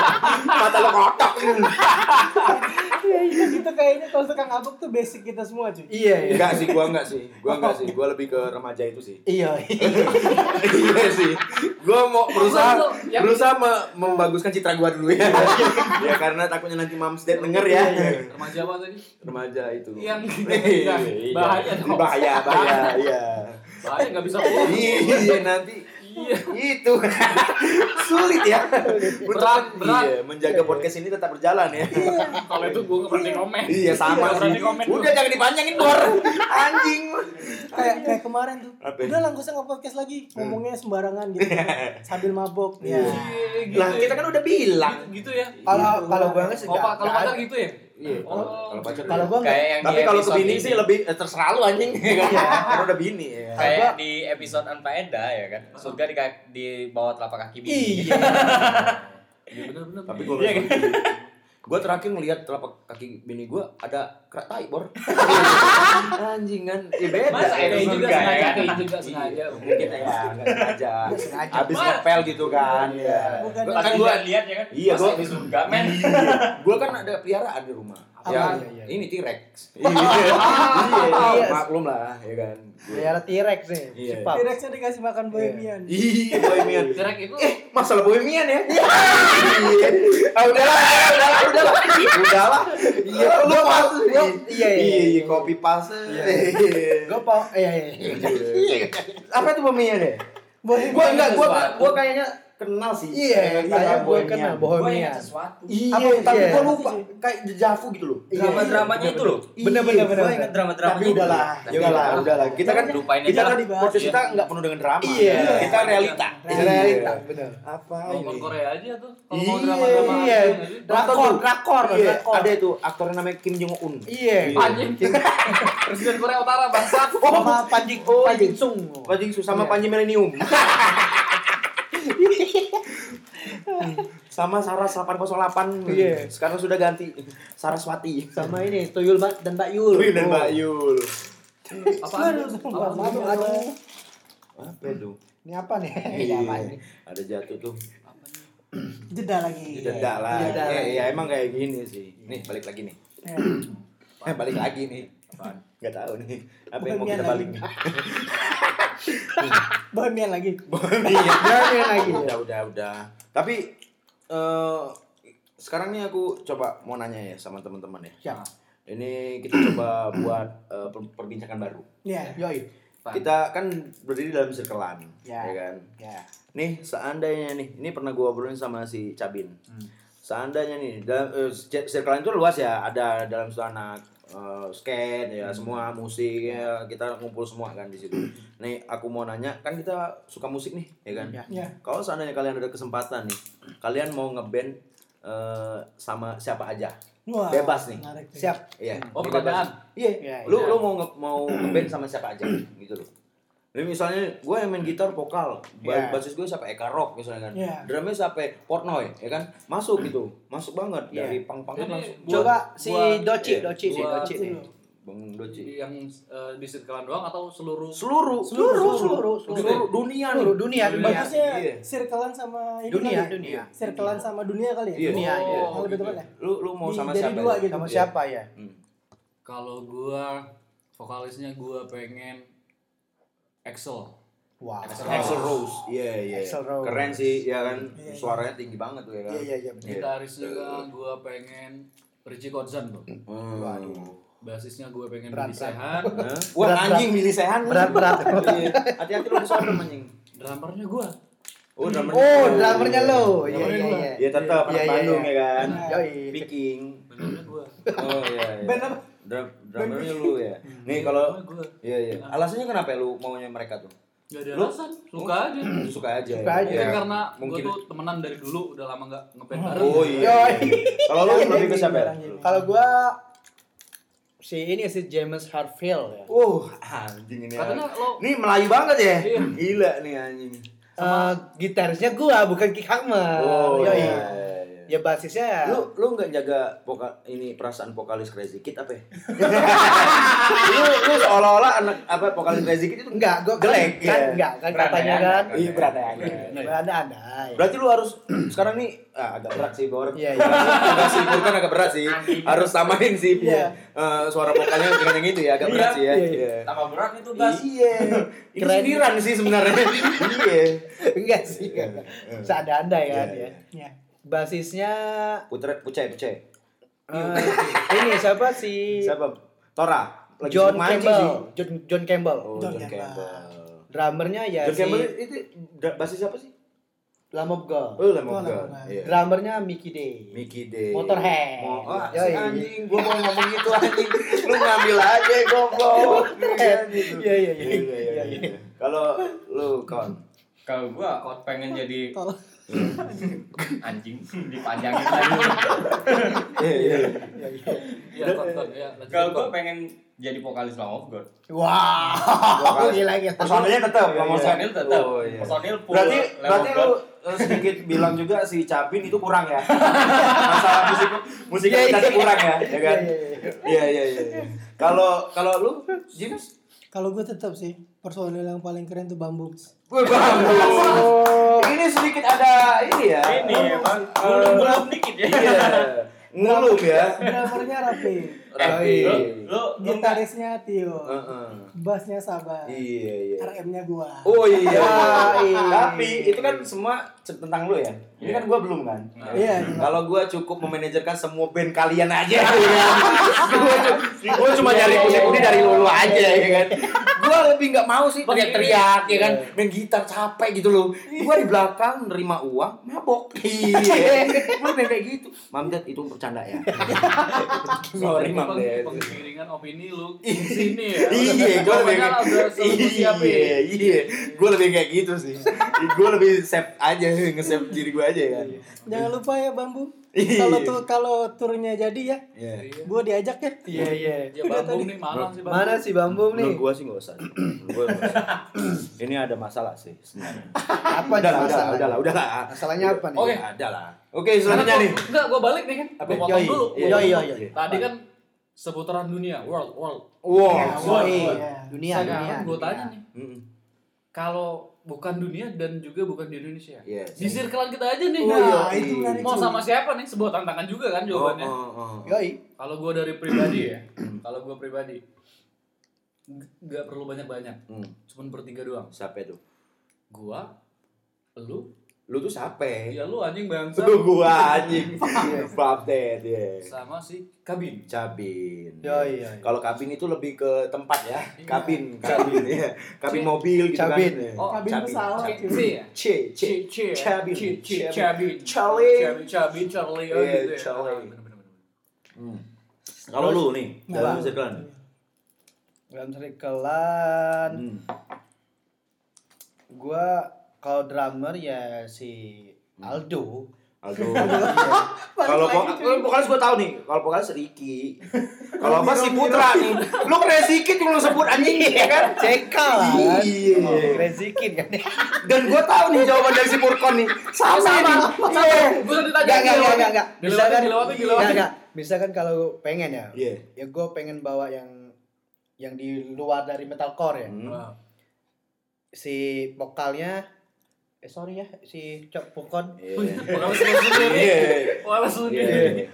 Mata lu kotok. itu kayaknya kalau tukang abuk tuh basic kita semua cuy. Iya, iya. Enggak sih, gua enggak sih. Gua enggak sih. Gua lebih ke remaja itu sih. Iya. iya sih. Gua mau berusaha berusaha me- membaguskan citra gua dulu ya. ya karena takutnya nanti Mams Dad denger ya. Remaja apa tadi? Remaja itu. Yang Iya, iya. bahaya dong. Bahaya, bahaya, iya. Bahaya nggak bisa pulang. Iya, nanti Iya. itu sulit ya Untuk Berat, berat. iya, menjaga podcast ini tetap berjalan ya Kalau itu gue nggak berani komen. iya sama sih komen. udah jangan dipanjangin bor anjing Kayak kayak kemarin tuh. Apa? Udah lah nggak usah nge-podcast lagi. Ngomongnya sembarangan gitu. Sambil mabok. Ya. Iya, gitu lah ya. kita kan udah bilang gitu ya. Kalau kalau gue nggak sih Oh, kalau ada. gitu ya? Iya Oh. kalau pacar Kalau nggak Kayak yang tapi kalau ke bini ini. sih lebih eh, terserah lu anjing karena udah bini ya Kayak di episode Anfaeda ya kan. Surga di, di bawah telapak kaki bini. Iya. Iya benar-benar. tapi gue gue terakhir ngelihat telapak kaki bini gue ada kerak tai bor anjing kan ya beda Masa ya. ada juga surga, sengaja, ya kan? juga sengaja. mungkin ya nggak sengaja sengaja. habis Mas. ngepel gitu kan ya Bukan. Gua- Pas kan gue lihat ya kan. Iya, gua- di surga men. gue kan ada peliharaan di rumah ya ini T-Rex iya maklum lah ya kan Biar T-Rex nih. Iya. Sipap. T-Rexnya dikasih makan bohemian. iya bohemian Direk itu eh masalah bohemian ya iya ah udahlah udahlah udahlah udahlah iya lu pas Iya, iya, iya. iya kopi pas Gue mau, iya, iya. apa itu bohemian ya Bohemian. gua enggak gua gua kayaknya kenal sih Iya, Kayaknya saya gue Bohemian. kenal Bohemian. ingat sesuatu. iya Apa, tapi iya. gua lupa kayak dejavu gitu loh Iya. Drama-dramanya itu loh. Bener, bener, bener. Gua ingat drama-dramanya. tapi udahlah ya udahlah udahlah kita kan Lupain kita kan podcast kita nggak penuh dengan drama Iya. kita realita Realita, bener. apa nonton ini Korea aja tuh. Kalau Iya, mau drama-drama iya. Drakor, drakor, Iya, drakor. ada itu aktornya namanya Kim Jong Un Iya. Anjing. Presiden Korea Utara bangsat. Sama Panji, Oh, Panji iya. Sung. Panji Su sama Iya. Panji Millennium. sama Saras 808. Iya. Sekarang sudah ganti Saraswati. Sama ini, Tuyul Mbak dan Mbak Yul. Wih, dan. Mbak Yul. Apaan? Aduh, Apaan? Aduh, aduh. Apa itu? Ini apa nih? Ini Iya. apa ini? Ada jatuh tuh. Jeda lagi. Jeda lah. Jeda Eh, lagi. ya emang kayak gini sih. Nih, balik lagi nih. Ya. Eh, balik lagi nih. Apaan? Gak tahu nih. Apa yang mau kita balik? Bohemian lagi. Bohemian. Bohemian lagi. Udah, udah, udah. Tapi eh sekarang nih aku coba mau nanya ya sama teman-teman ya. Siap. Ini kita coba buat eh, per- perbincangan baru. Ya. Yoi. Apaan? Kita kan berdiri dalam circlean, Ya. ya kan? Ya. Nih, seandainya nih, ini pernah gua obrolin sama si Cabin. Hmm. Seandainya nih, dalam eh, cir- circlean itu luas ya, ada dalam situ eh, skate ya, semua musik ya, kita ngumpul semua kan di situ. Nih, aku mau nanya, kan kita suka musik nih, ya kan? Ya. Ya. Kalau seandainya kalian ada kesempatan nih, kalian mau ngeband eh, sama siapa aja? Wah, Bebas nih. menarik. Siap. Iya. Oh, bebas. pertanyaan. Iya. Iya, lu iya. lu mau nge- mau ngeband sama siapa aja gitu loh. Ini misalnya gue yang main gitar vokal, Iya. basis gue sampai Eka Rock misalnya kan, Iya. drumnya sampai Portnoy, ya kan, masuk gitu, masuk banget Iya. dari pang Ini langsung. buat- Coba si buat- Doci, iya, Doci nih, buat- Doci nih. Bang Doci. yang eh, di circlean doang atau seluruh Seluruh, Seluruh, seluruh, seluruh dunia nih. Seluruh dunia, dunia. Bagusnya Iya. circlean sama ini Dunia, kali ya? dunia. Circlean sama dunia kali ya? Iya. Dunia, Oh, iya. Lebih gitu. tepat ya? Lu lu mau Di- sama dari siapa? dua ya? gitu. Sama Iya. siapa ya? Hmm. Kalau gua vokalisnya gua pengen Excel. Wow. Axel Rose. Iya, iya. Axl Rose. Keren sih, ya kan. Iya, iya. Suaranya tinggi banget tuh ya kan. Iya, iya, iya. bener. Gitarisnya gua pengen Richie Kotzan bro. Hmm. Waduh. Basisnya gua pengen Berat, berat. Sehan. Berat, anjing milih sehan. Berat, berat. Iya. Hati-hati lu disodom anjing. Drummernya gua. Oh, drummer. Oh, drummernya lo. Iya, Drummernya iya, iya. Ya tetap Iya, anak iya, Bandung iya. ya kan. Yoi. Viking. Drummernya gua. Oh iya. iya. Band apa? Drum, drummernya lu ya. Nih kalau gua. Iya iya. Alasannya kenapa lu maunya mereka tuh? Gak ada Lu- alasan, suka aja. Suka aja. Suka aja. Mungkin Ya. karena mungkin. gua tuh temenan dari dulu, udah lama gak ngeband bareng. Oh iya. Kalau lu lebih ke siapa? ya? Iya. Kalau gua si ini si James Harfield ya. Uh, anjing ini. Katanya lo Ini Melayu banget ya? Iya. Gila nih anjing. Eh, gitarisnya gua bukan Kick Hammer. Oh Yoi. iya. iya. Ya basisnya ya. Lu lu nggak jaga vokal ini perasaan vokalis Crazy Kid apa ya? lu lu seolah-olah anak apa vokalis Crazy Kid itu enggak, gua jelek kan, ya. enggak kan katanya kan. Iya. Berandai-andai. Berarti lu harus sekarang nih ah, agak berat sih Bor. Iya, iya. Agak sih Bor kan agak berat sih. Harus samain sih. Iya. Eh, suara vokalnya dengan yang itu ya agak berat Iya, sih ya. iya, Iya. Tambah berat itu gas. Iya. Ini sindiran sih sebenarnya. Iya. Enggak sih. Seadai-andai kan Iya, ya. Iya. Basisnya Putre pucai pucai. eh, ini siapa si Siapa? Tora. Lagi John Campbell. sih. John, John Campbell. Oh, John John Campbell. Campbell. Drummernya ya John si Campbell itu basis siapa sih? Lamb God. Oh, Lamb Oh, of God. of. Iya. Drummernya Mickey Day. Mickey Day. Motorhead. Mo- ah, si anjing, gua mau ngomong gitu anjing. Lu ngambil aja goblok. Iya gitu. Iya, iya, iya. Iya, iya, iya. Kalau lu kon Kalau gua pengen jadi anjing dipanjangin lagi. Iya, iya. Iya, kon, kon, ya. lanjutin, Kalau gua pengen jadi vokalis Lamb of God. Wow. Gila gila. Personilnya tetap Iya, ngomong personil tetap. Oh, iya. Personil full Berarti berarti lu sedikit bilang juga si Capin itu kurang ya. Masalah musik musik Iya, kita iya. kurang ya, ya kan? Iya, iya, Iya, iya, iya. iya. Kalau kalau lu James kalau gue tetap sih personil yang paling keren tuh Bambu. Gue bagus. Ini sedikit ada ini ya. Ini emang belum dikit ya. Iya. Ngulum ya. Drummernya Rapi, Rapi. Nggak- gitarisnya Tio, Heeh. bassnya Sabar, Iya, iya. RM-nya gua. Oh iya. iya. Tapi itu kan semua tentang lu ya. Ini kan gua belum kan. Iya, gimana? Kalau gua cukup memanajerkan semua band kalian aja. gua cuma nyari pundi-pundi dari lu aja ya kan. Gua lebih nggak mau sih pakai teriak ya kan. Main gitar capek gitu loh. Gua di belakang nerima uang, mabok. Iya. Gua kayak gitu. Mamdet itu bercanda ya. Sorry Peng- Mamdet. Pengiringan opini lu di sini ya. Iya, gue lebih selalu iya, iya, gue lebih kayak gitu sih. gue lebih save aja, nge-save diri gue aja kan. Jangan lupa ya Bambu. Iya. Kalau tuh kalau turnya jadi ya, Iya. gua diajak ya. Iya iya. Ya Bambung nih Malang sih Bambung. Mana si Bambum nih? Menurut gue sih nggak usah. Usah. Ini ada masalah sih sebenarnya. Apa Udah lah, udah lah, masalahnya? udah lah. Masalahnya apa nih? Oke. Ada lah. Oke, selanjutnya nih. Enggak, gua balik nih kan. Apa? Gua potong dulu. Iya, iya, iya. Tadi kan seputaran dunia, world, world. Wow. Ya, woi. Iya. Dunia dunia. Sekarang gue tanya nih, Mm, kalau bukan dunia dan juga bukan di Indonesia, Yes. di circle kita aja nih. Oh, Nah, iya. itu menarik. Mau sama siapa nih? Sebuah tantangan juga kan jawabannya. Oh, oh, oh. Yoi. Kalau gue dari pribadi ya, kalau gue pribadi nggak perlu banyak-banyak, Hmm, cuman bertiga doang. Siapa itu? Gua, lu, Lu tuh siapa? ya lu anjing bangsa, Lu gua anjing. Update ya. sama si kabin. Cabin. Yoi, yoi. Kalau kabin itu lebih ke tempat ya. Iya. Kabin, kabin ya. Kabin mobil gitu cabin. kan. Oh, Kabin pesawat, cabin. C ya? C, C, cabin, C, C, cabin. cabin, Charlie. cabin, cabin, Charlie, oh Iya, gitu ya. Charlie. Ah. Hmm. Kalau lu nih, dalam circle. Dalam circlean Hmm. gua kalau drummer ya si Aldo. Aldo. Iya. Kalau vokalis gue tahu nih, kalau vokalis Ricky. Kalau apa si Putra nih. Lu keren dikit lu sebut anjing ya kan? Cekal lah kan. Iya. Rezikin kan. Dan gue tahu nih jawaban dari si Purkon nih. Sama. Iya. Gue udah ditanya Enggak, enggak, enggak, enggak. Dilewatin, Misalkan, dilewatin, enggak, enggak. Misalkan kalau pengen ya, Iya. ya gue pengen bawa yang yang di luar dari metalcore ya. Hmm. Wah. Si vokalnya eh sorry ya, si Cok Pukon, Iya. Sendiri. Iya. Iya. sendiri.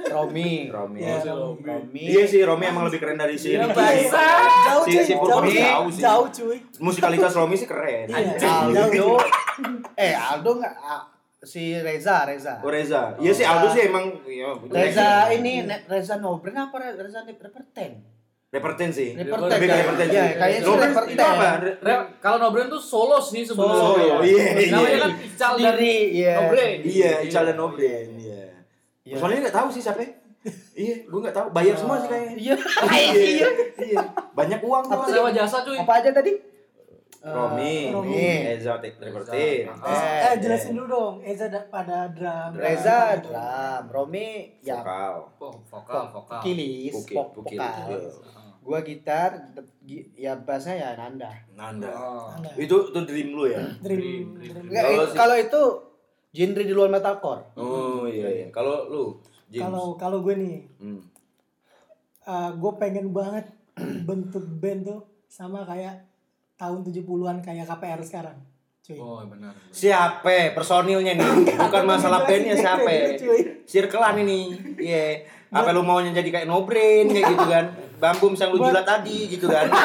Romi. Romi. Iya, si Romi. Romi. Iya sih, Romi emang lebih keren dari si Iya, Ricky. Jauh Si- cuy, si cuy. jauh sih. Jauh cuy. Musikalitas Romi sih keren. Aldo. eh Aldo enggak ah, si Reza, Reza. Oh Reza. Iya sih Aldo sih emang Reza ini Reza Nobren apa Reza Reperten? Reperten sih. Reperten, Lebih ke kan? reperten Iya, sih. kayaknya sih reperten. itu apa? Re- Kalau Nobren tuh solos nih sebelum Solo, iya, iya. Namanya kan Ical dan Sendiri, iya. Nobren. Iya, Ical dan Nobren. Iya. Iya. Soalnya nggak tahu sih siapa. Iya, gue nggak tahu. Bayar semua sih kayaknya. Iya. Iya. Iya. Banyak uang tuh. Apa sewa jasa cuy? Apa aja tadi? Romi, Romi. Eza Tek Reperten. Reza. Eh, Eh, jelasin dulu dong. Eza da- pada drum. Reza drum, Romi ya Vokal. Oh, vokal, vokal. kilis, vokal. Gua gitar, ya bassnya ya Nanda. Nanda. Oh. Anda. Itu itu dream lu ya? Dream. Dream, dream. Enggak, Kalau eh, itu genre di luar metalcore. Oh iya iya. Kalau lu. Kalau kalau gue nih, Hmm. gue pengen banget bentuk band tuh sama kayak tahun 70-an kayak KPR sekarang. Cuy. Oh, benar. Siapa personilnya nih? Bukan masalah bandnya siapa? Cuy. Circlean ini. Iya. Apa lu maunya jadi kayak no brain kayak gitu kan? Bambu yang lu jilat tadi gitu kan?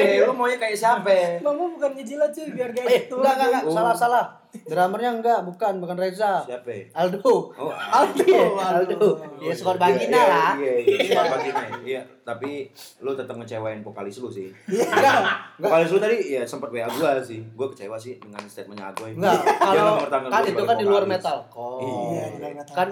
Iya, lu maunya kayak siapa? Mama bukan ngejilat cuy biar kayak Eh, gitu. enggak, enggak, enggak, Oh. salah, salah. Drummernya enggak, bukan, bukan Reza. Siapa? Aldo. Oh, Aldo, Aldo. Ya skor Bagina Iya, lah. Iya, iya, skor Bagina. Iya, tapi lu tetap ngecewain vokalis lu sih. Iya. Enggak, Vokalis lu tadi ya sempat WA gua sih. Gua kecewa sih dengan statementnya Agoy. enggak. Kalau kan itu kan di luar vokalis. metalcore. Iya, di luar metalcore. Kan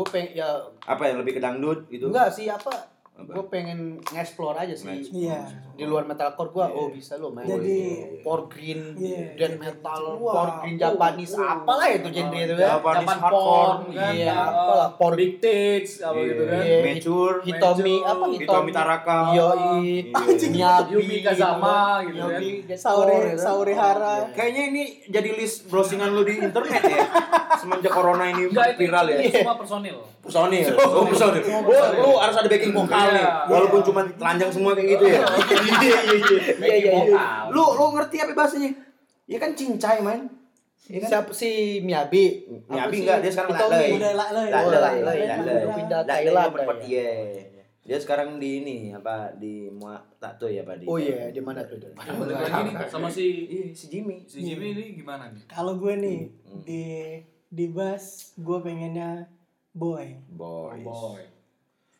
gue pengen ya Apa yang lebih ke dangdut gitu? enggak sih apa gue pengen nge-explore aja sih Nge-explore. Iya. di luar metalcore gue Iya. oh bisa lo main Jadi- power green Iya. death metal Wah. power green Japanese apalah itu genre itu ya Japanese Japan hardcore, kan. iya Oh, apalah power Big Tits apa gitu kan. Iya. Mature, Hitomi apa Hitomi Taraka. Iya, Iya. Miyabi, Yumi Kazama gitu kan. Miyabi, Deathcore, Sauri gitu. Sauri Hara. Kayaknya ini jadi list browsingan lu di internet ya. Semenjak corona ini viral ya. semua personil. Personil. Oh, personil. Oh, lu harus ada backing vokal nih. Iya. Walaupun cuma telanjang semua kayak gitu ya. Iya, iya, iya. Iya, iya, iya. Lu lu ngerti apa bahasanya? Ya kan cincai, man. Iya kan? siapa si Miyabi Miyabi enggak, dia sekarang. Lalai. Udah lah lah. Lalai, Udah, lalai, lalai. lalai. Udah pindah Lalai Thailand, ya. iya. Dia sekarang di ini apa di Mua Tato ya, Pak di. oh iya di mana tuh Balik lagi nih sama si si Jimmy. si Jimmy ini gimana nih? Kalau gue nih Hmm. di di bass gue pengennya boy. Boys. Boy.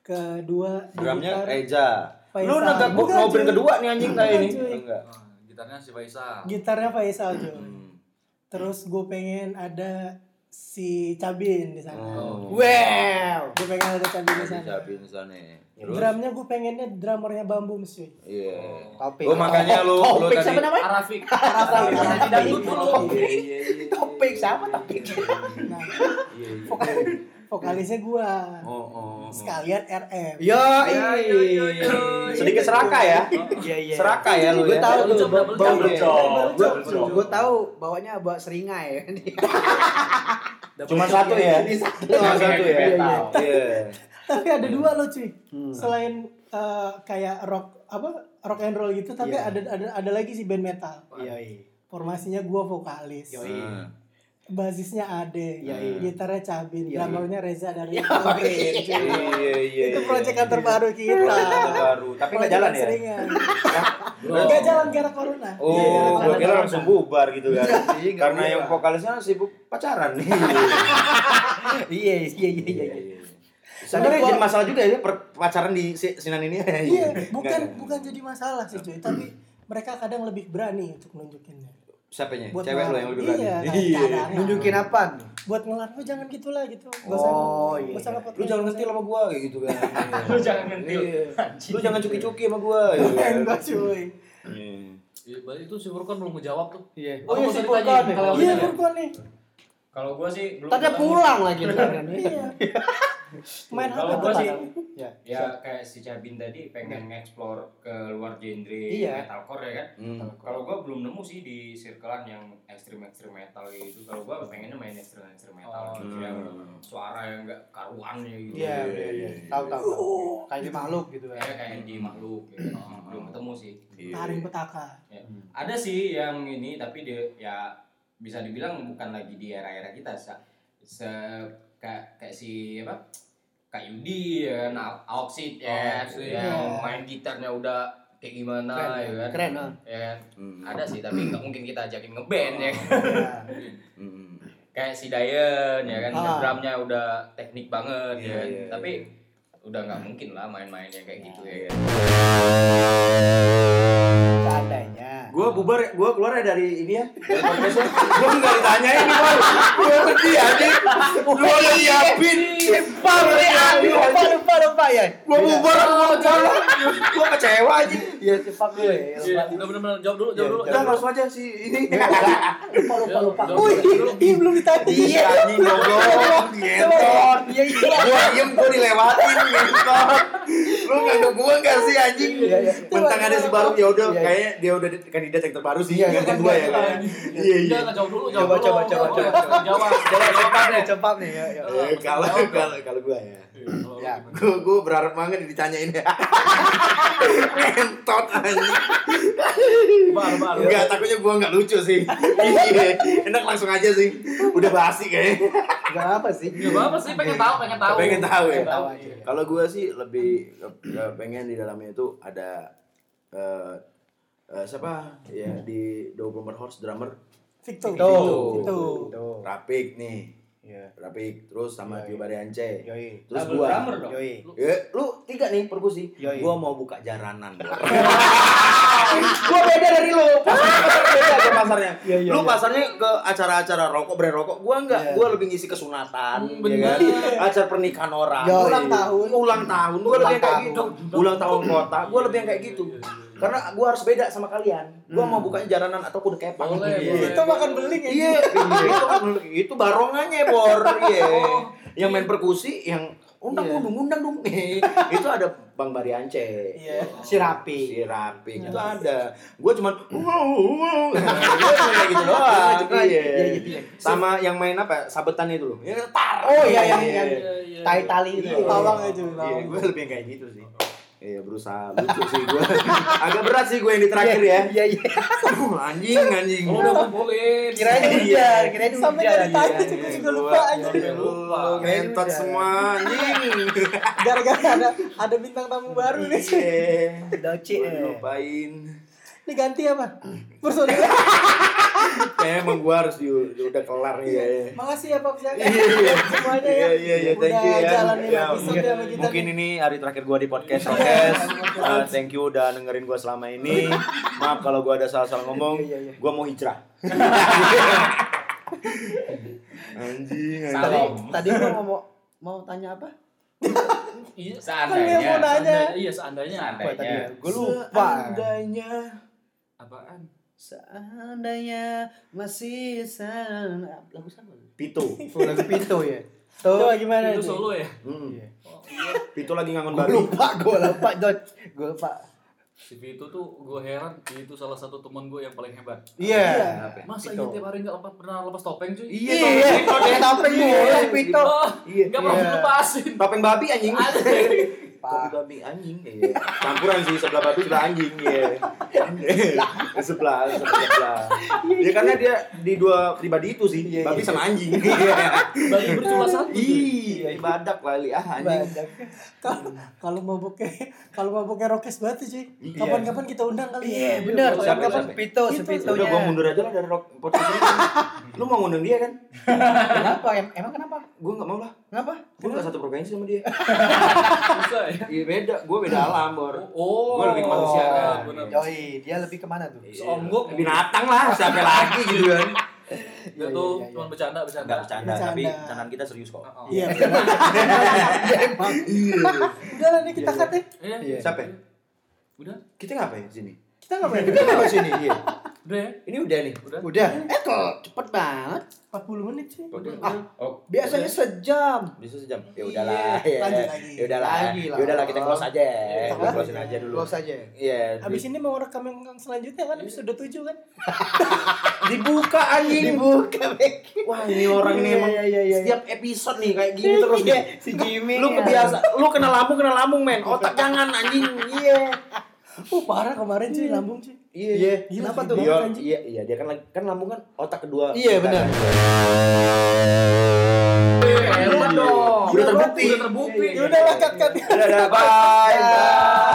Kedua Drumnya gitar, Reza. Faisal. Lu negak Bukan, ngobrol kedua nih anjing kayak ini. cuy. Enggak. Ah, gitarnya si Faisal. gitarnya Faisal cuy. Hmm. Terus gue pengen ada si Cabin di sana. Oh. wow Gue pengen ada Cabin di sana. Siapin di sana. Terus? Drumnya gue pengennya drummernya Bambu cuy. Iya. Topik. Oh, makanya lu lu Topik tadi siapa namanya? Arafik. Arafik. Arafik dangdut dulu. Iya, iya, iya. Topik siapa topik? Nah, Iya, iya. vokal vokalisnya gue. Oh, oh. oh. Sekalian RM. Yo. Sedikit serakah ya. Iya iya. Serakah ya lu Gue ya. tahu double bau gue tahu bawanya bawa seringai. Cuma satu ya. Cuma satu ya. Iya, iya. Iya. Tapi ada dua loh cuy. Hmm. Selain eh, kayak rock apa rock and roll gitu, tapi Iya. ada ada ada lagi sih band metal. Iya iya. Formasinya gue vokalis. Yoi. Basisnya Ade, Iya, iya. gitarnya Cabin, Iya, iya. drummernya Reza dari Iya, Nobren, iya. cuy. Iya, iya. Itu iya. proyekan terbaru kita. Terbaru. Tapi nggak jalan ya? Seringan. Nggak jalan gara corona. Iya, gara Oh, corona. gua kira langsung bubar gitu kan. Iya, Karena yang vokalisnya sibuk pacaran nih. Iya iya iya iya. iya. Sebenarnya jadi masalah juga ya per- pacaran di si- Sinan ini. Iya, bukan bukan jadi masalah sih cuy, tapi mereka kadang lebih berani untuk nunjukinnya. Siapanya? Buat Cewek lo yang lebih berani. Iya, Iya. Nunjukin apa? Buat ngelarang lu jangan gitulah gitu. Gak usah. Oh, gak iya. usah Lu jangan ngentil sama gua kayak gitu kan. Lu jangan ngentil. Iya. Lu jangan cuki-cuki sama gua. Enggak cuy. Iya. Iya, Itu si Furkon belum ngejawab tuh. Iya. Oh, iya, si. Kalau Iya, ya? Furqan nih. Kalau gua sih belum Tadi pulang lagi kan. Iya. Main Kalau HP gua tuh, sih. Ya. ya kayak si Cabin tadi pengen nge-explore ke luar genre Iya. metalcore ya kan. Hmm. Kalau gua belum nemu sih di circlean yang ekstrim ekstrim metal gitu. Kalau gua pengennya main ekstrim ekstrim metal Oh, gitu hmm. yang suara yang enggak karuannya gitu. Iya, iya, iya. Tahu tahu. tahu. Kayak di makhluk gitu kan. Kayak kayak di makhluk gitu. Belum ketemu sih. Iya. Taring petaka. Ya. Ada sih yang ini tapi dia ya bisa dibilang bukan lagi di era-era kita se, se kayak kayak si apa Kak Yudi ya kan Al- Alxid ya Alxid. yang Iya. main gitarnya udah kayak gimana Keren, ya kan Keren, ah. ya kan Hmm. ada sih tapi nggak mungkin kita ajakin ngeband ya kan Iya. Hmm. kayak si Dayan ya kan Ah. drumnya udah teknik banget ya Iya, kan. iya, tapi udah nggak mungkin lah main-main yang kayak gitu ya kan. Seandainya. Gua bubar, gua keluar ya dari ini ya. Podcastnya. Gua nggak ditanyain nih, Bang. Gua pergi aja. Gua udah nyiapin. Lupa, lupa, lupa, lupa ya. Gua bubar, gua kalah. Gua kecewa aja. Iya, cepat dulu ya. Iya, udah bener-bener jawab dulu, jawab dulu. Udah langsung aja sih ini. Lupa, lupa, lupa. Ini belum ditanya. Iya, anjing goblok. Ngentot. Iya, iya. Gua diem, gua dilewatin ngentot. Lu nggak gua nggak sih anjing? Iya, iya. Mentang ada si baru ya udah Iya, iya. kayaknya dia udah kandidat yang terbaru sih. Iya, iya, gua iya, ya. iya. Iya, iya. Jangan jawab dulu, Coba, jawab coba, dulu. coba, coba. Jawab, jawab. Coba cepat nih, cepat nih. Ya, ya. Eh, Kalau kalau kalau gua ya. Ya. Gue gue berharap banget ditanyain ya. Entot anjing. Enggak, takutnya gue nggak lucu sih. Iya, enak langsung aja sih. Udah basi kayaknya. Enggak apa sih. Gak apa-apa sih, pengen tahu, pengen tahu. Pengen tahu ya? Kalau gue sih lebih eh, pengen di dalamnya itu ada eh eh, siapa ya di 24 Horse drummer Victor. Tuh. Tuh. Tuh. Rapik nih. Iya. Rapik terus sama Iya, Tio Bariance. Yoi. Terus Double gua drummer dong. Yoi. Ya, lu tiga nih perkusi. Yoi. Gua mau buka jaranan. gua beda dari lu. Pasarnya beda pasarnya. Iya, iya, lu iya. pasarnya ke acara-acara rokok, brand rokok. Gua enggak. Iya. Gua lebih ngisi kesunatan, Hmm, ya kan? Acara pernikahan orang. Yoi. Ulang tahun. Ulang tahun. Gua lebih Ulang yang kayak tahun. gitu. Ulang tahun kota. Gua lebih yang kayak gitu. Karena gua harus beda sama kalian. Gua Hmm. mau bukanya jaranan ataupun kepang. Boleh, Iya. boleh. Itu makan beling ya. Iya, itu kan itu barongannya bor, iya. Yang main perkusi, yang undang Iya. dong, undang dong. itu ada Bang Bariance. Iya. Si Rapi. Si Rapi itu ada. Gue cuman. Gue cuma kayak gitu doang. Iya, Iya. iya, iya. Sama yang main apa? Sabetan itu loh. Ya, tar. Oh, iya, yang- yang Iya, iya. Tai tali itu. Iya. Pawang itu, Iya, gue lebih kayak gitu sih. Iya, berusaha lucu sih gue. Agak berat sih gue yang di terakhir ya. Iya, iya. Aduh, anjing, anjing. Kalau udah ngumpulin. Kirain hujan, kirain hujan. Sampai ditanya Iya, juga iya. juga lupa. Sampai lupa. Ngentot semua anjing. Gara-gara ada ada bintang tamu baru nih. Iya. Doci. Gua eh. Lupain. Ini ganti apa? Personil. Kayaknya emang gua harus di, udah kelar nih kayaknya. Makasih ya Pak Siaga. Iya, iya. Semuanya ya. Iya, iya, iya, thank you ya. jalanin Ya, episode sama kita. Mungkin nih. ini hari terakhir gua di podcast podcast. Uh, thank you udah dengerin gua selama ini. Maaf kalau gua ada salah-salah ngomong. Iya, iya, iya. Gua mau hijrah. anjing, Tadi Salam. tadi gua mau mau- mau tanya apa? Iya, Kan mau Seandainya. nanya. seandainya. Iya, seandainya. Apa tadi Seandainya. ya? Gua lupa. Seandainya Apaan? Seandainya masih sana lagu siapa? Pito. Oh, lagu Pintu ya. Coba Tuh. gimana Itu nih? solo ya? Hmm. Iya. Pito lagi ngangon Gua babi. lupa, gua lupa, Dot. Gua lupa. Si Vito tuh gue heran, itu salah satu teman gue yang paling hebat. Iya. Masa Vito. iya tiap hari nggak lepas pernah lepas topeng cuy? Iya, Iya, topeng Pito topeng Pito. Oh, Iya. nggak pernah lepasin. Topeng babi anjing. Pak. Kopi babi anjing. Iya. Campuran sih sebelah babi sebelah anjing. Iya. sebelah sebelah sebelah. Ya karena dia di dua pribadi itu sih. Iya, babi iya. sama anjing. Iya. Bagi bercula satu. Iya, badak kali ah anjing. Badak. Kalau kalau mabuknya kalau mabuknya rokes banget tuh, cuy. Iya. Kapan-kapan kita undang kali Iya, ya. benar. Siapa, Kapan siapa? Pito, Pito. sepitonya. Udah gua mundur aja lah dari rock podcast ini. Lu mau ngundang dia kan? Kenapa? Em- Emang kenapa? Gua enggak mau lah. Kenapa? Gua enggak satu provinsi sama dia. Susah ya. Iya beda, gua beda alam, Bor. Oh, Gua lebih ke manusia kan. Bener. Yoi, dia lebih ke mana tuh? Seonggok. binatang lah, siapa lagi gitu kan. Dia Iya, tuh iya, iya. cuma bercanda, bercanda. Enggak bercanda, Bercanda. tapi candaan kita serius kok. Oh. Iya. Iya. Udah lah nih kita cut ya. Iya. Iya. Siapa? Udah. Kita ngapain di sini? Kita ngapain? Kita ngapain di sini? Iya. Udah ya? Ini udah nih. Udah. Udah. Eh kok cepet banget. 40 menit sih. Ah, Oh, biasanya sejam. Bisa sejam. Ya udahlah. ya. lanjut lagi. Ya udahlah. Lagi lah. Ya udahlah kita close aja. Kita Kita closein aja dulu. Close aja. Iya. Habis ini mau rekam yang selanjutnya kan episode 7 kan. dibuka anjing. Dibuka, Bek. Wah, ini orang nih Iya, emang iya, iya, iya. setiap episode nih kayak gini terus nih. Si Jimmy. Lu nih, kebiasa, lu kena lambung kena lambung men. Otak jangan anjing. Iya. Oh parah kemarin cuy lambung cuy. Iya. Iya. Gila, Kenapa tuh? Iya, iya, iya, dia kan lagi- kan lambung kan otak kedua. Iya, kita benar. kan. Hebat dong. Udah terbukti. Udah terbukti. Udah lah cut cut. Udah, udah, bye. Bye.